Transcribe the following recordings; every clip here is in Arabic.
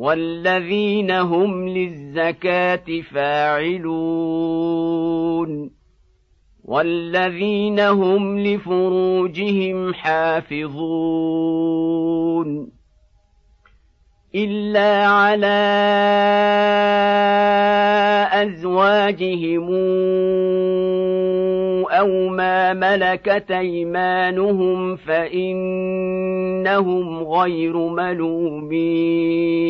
والذين هم للزكاه فاعلون والذين هم لفروجهم حافظون الا على ازواجهم أو ما ملكت ايمانهم فانهم غير ملومين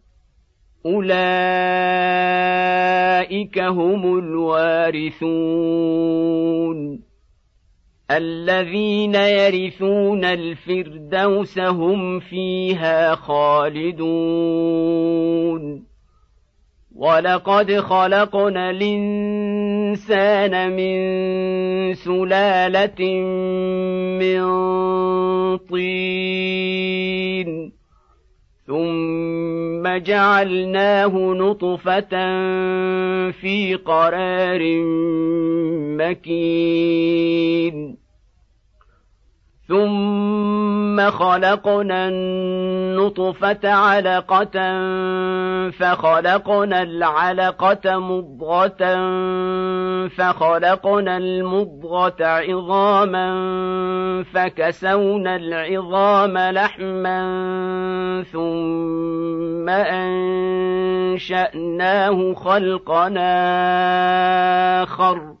أولئك هم الوارثون. الذين يرثون الفردوس هم فيها خالدون. ولقد خلقنا الإنسان من سلالة من طين ثم جعلناه نطفه في قرار مكين ثم خلقنا النطفه علقه فخلقنا العلقه مضغه فخلقنا المضغه عظاما فكسونا العظام لحما ثم انشاناه خلقنا اخر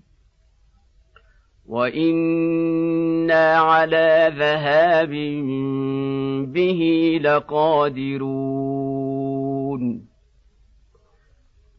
وأنا على ذهاب به لقادرون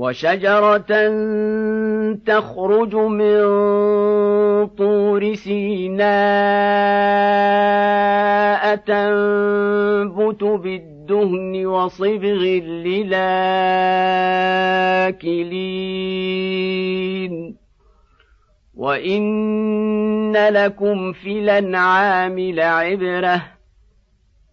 وشجرة تخرج من طور سيناء تنبت بالدهن وصبغ للآكلين. وإن لكم في الأنعام لعبرة.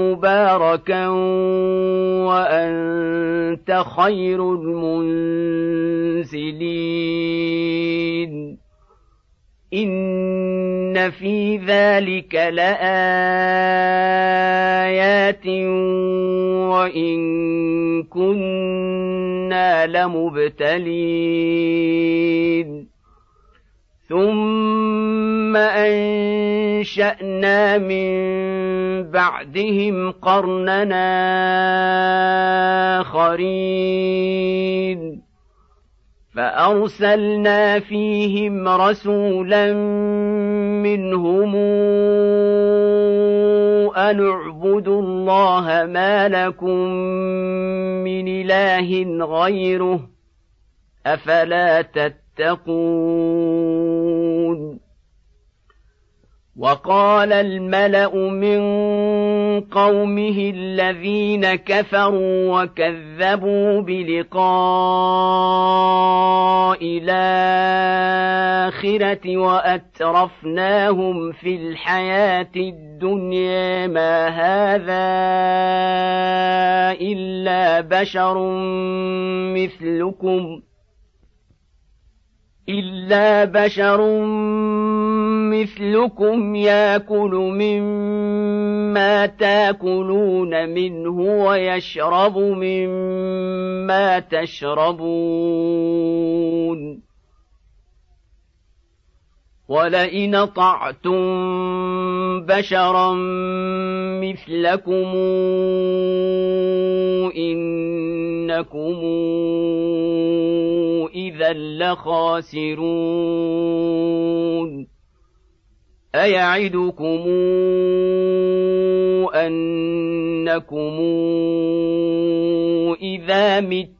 مباركا وأنت خير المنزلين. إن في ذلك لآيات وإن كنا لمبتلين. ثم انشانا من بعدهم قرننا اخرين فارسلنا فيهم رسولا منهم ان اعبدوا الله ما لكم من اله غيره افلا تتقون وقال الملأ من قومه الذين كفروا وكذبوا بلقاء الآخرة وأترفناهم في الحياة الدنيا. ما هذا إلا بشر مثلكم. إلا بشر مثلكم ياكل مما تاكلون منه ويشرب مما تشربون. ولئن طعتم بشرا مثلكم انكم اذا لخاسرون ايعدكم انكم اذا مت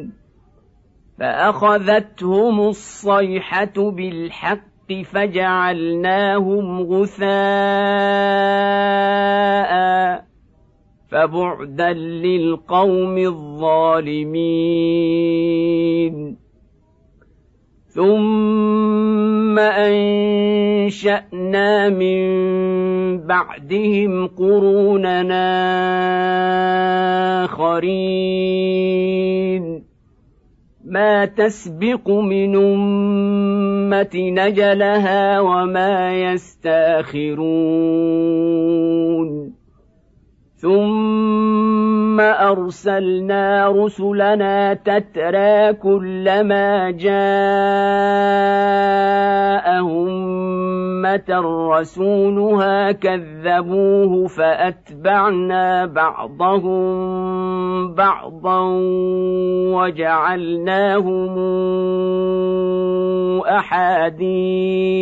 فأخذتهم الصيحة بالحق فجعلناهم غثاء فبعدا للقوم الظالمين. ثم أنشأنا من بعدهم قروننا آخرين. ما تسبق من أمة نجلها وما يستأخرون. ثم ارسلنا رسلنا تترى كلما جاء امه رسولها كذبوه فاتبعنا بعضهم بعضا وجعلناهم احاديث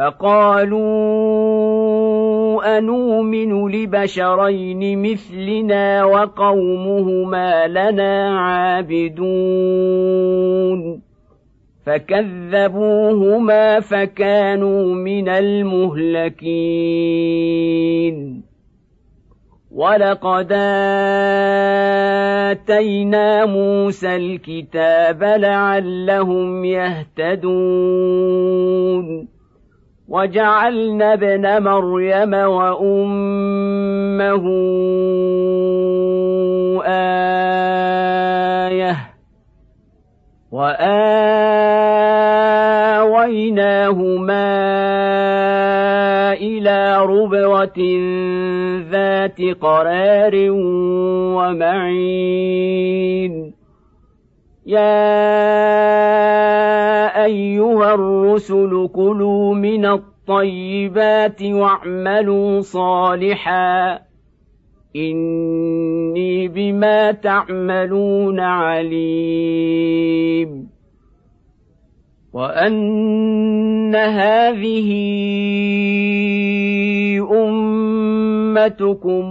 فقالوا أنومن لبشرين مثلنا وقومهما لنا عابدون فكذبوهما فكانوا من المهلكين ولقد آتينا موسى الكتاب لعلهم يهتدون وجعلنا ابن مريم وأمه آية وآويناهما إلى ربوة ذات قرار ومعين. يا أيها الرسل كلوا من الطيبات واعملوا صالحا. إني بما تعملون عليم. وأن هذه أمتكم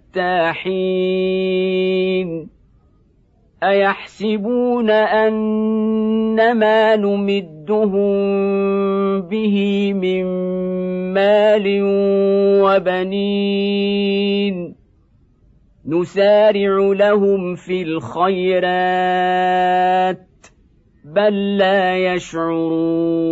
حين أيحسبون ان ما نمدهم به من مال وبنين. نسارع لهم في الخيرات بل لا يشعرون.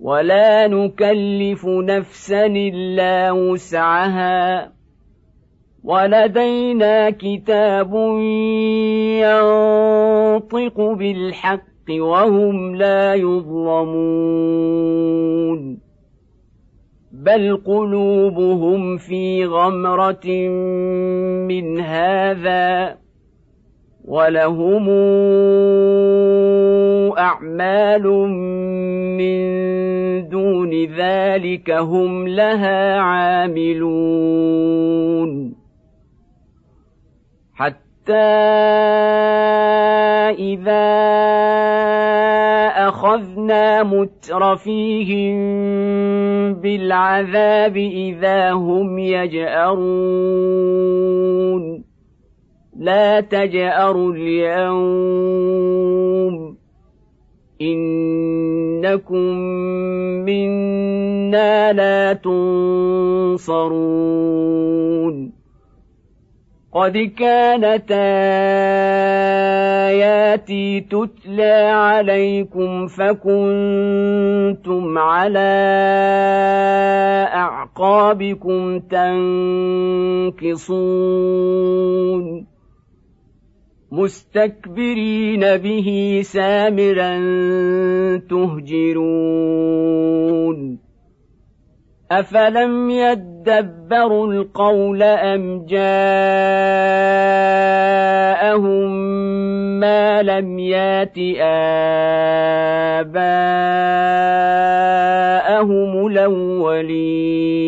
ولا نكلف نفسا الا وسعها ولدينا كتاب ينطق بالحق وهم لا يظلمون بل قلوبهم في غمره من هذا ولهم اعمال من دون ذلك هم لها عاملون حتى اذا اخذنا مترفيهم بالعذاب اذا هم يجارون لا تجأروا اليوم. إنكم منا لا تنصرون. قد كانت آياتي تتلى عليكم فكنتم على أعقابكم تنكصون. مستكبرين به سامرا تهجرون. أفلم يدبروا القول أم جاءهم ما لم يات آباءهم الأولين؟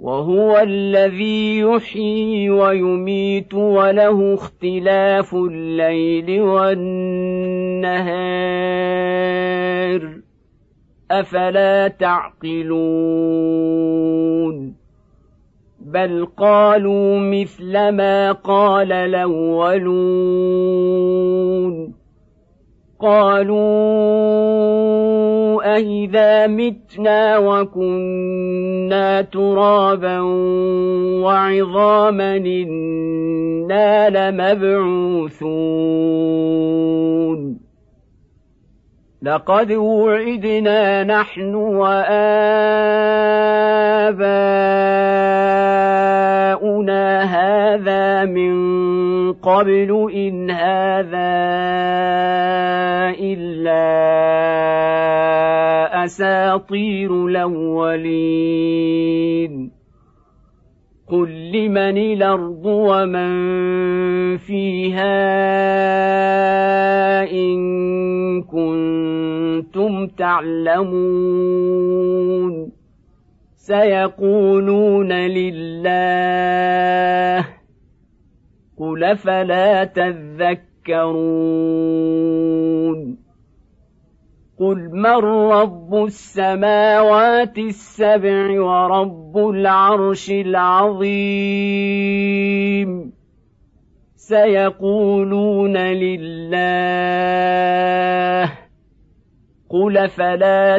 وهو الذي يحيي ويميت وله اختلاف الليل والنهار. أفلا تعقلون؟ بل قالوا مثل ما قال الأولون. قالوا أإذا متنا وكنا ترابا وعظاما إنا لمبعوثون. لقد وعدنا نحن وآباؤنا هذا من قبل إن هذا إلا أساطير الأولين. قل لمن الأرض ومن فيها إن كنتم تعلمون. سيقولون لله قل فلا تذكرون قل من رب السماوات السبع ورب العرش العظيم سيقولون لله قل فلا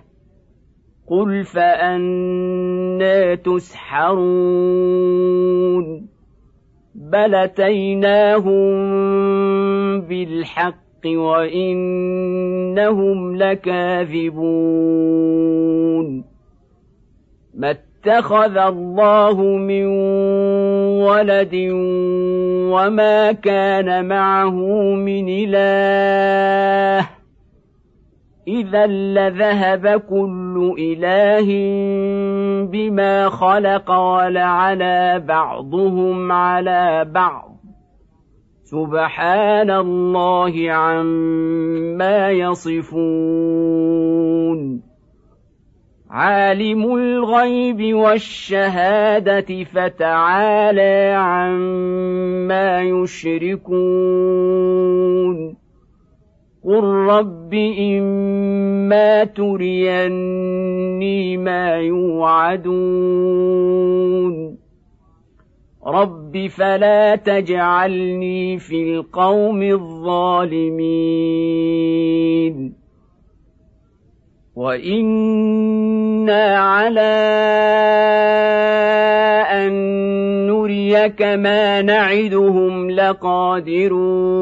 قل فانى تسحرون بل اتيناهم بالحق وانهم لكاذبون ما اتخذ الله من ولد وما كان معه من اله اذا لذهب كل اله بما خلق ولعلى بعضهم على بعض سبحان الله عما يصفون عالم الغيب والشهاده فتعالى عما يشركون قل رب اما تريني ما يوعدون رب فلا تجعلني في القوم الظالمين وأنا على ان نريك ما نعدهم لقادرون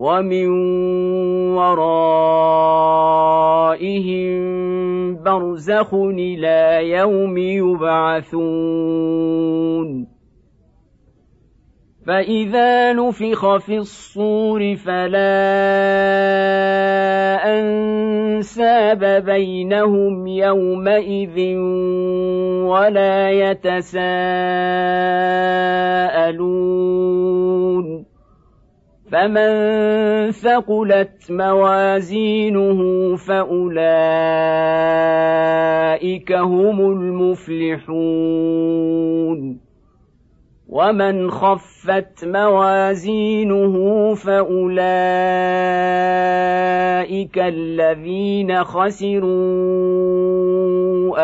ومن ورائهم برزخ إلى يوم يبعثون. فإذا نفخ في الصور فلا أنساب بينهم يومئذ ولا يتساءلون. فمن ثقلت موازينه فاولئك هم المفلحون ومن خفت موازينه فاولئك الذين خسروا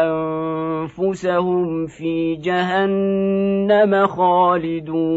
انفسهم في جهنم خالدون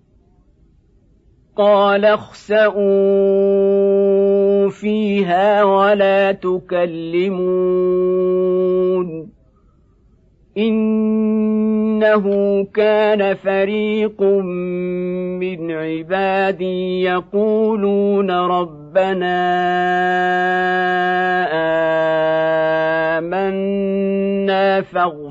قال اخسئوا فيها ولا تكلمون انه كان فريق من عبادي يقولون ربنا امنا فاغفر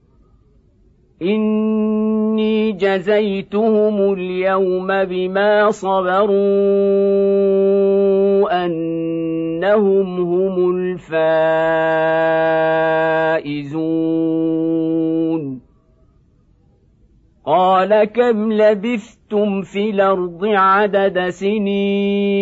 إني جزيتهم اليوم بما صبروا أنهم هم الفائزون. قال كم لبثتم في الأرض عدد سنين؟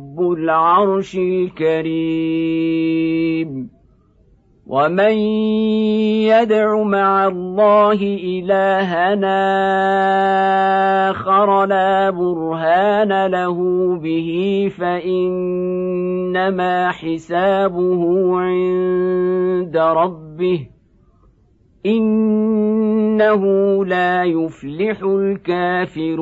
العرش الكريم. ومن يدع مع الله الهنا آخر لا برهان له به فإنما حسابه عند ربه. إنه لا يفلح الكافرون.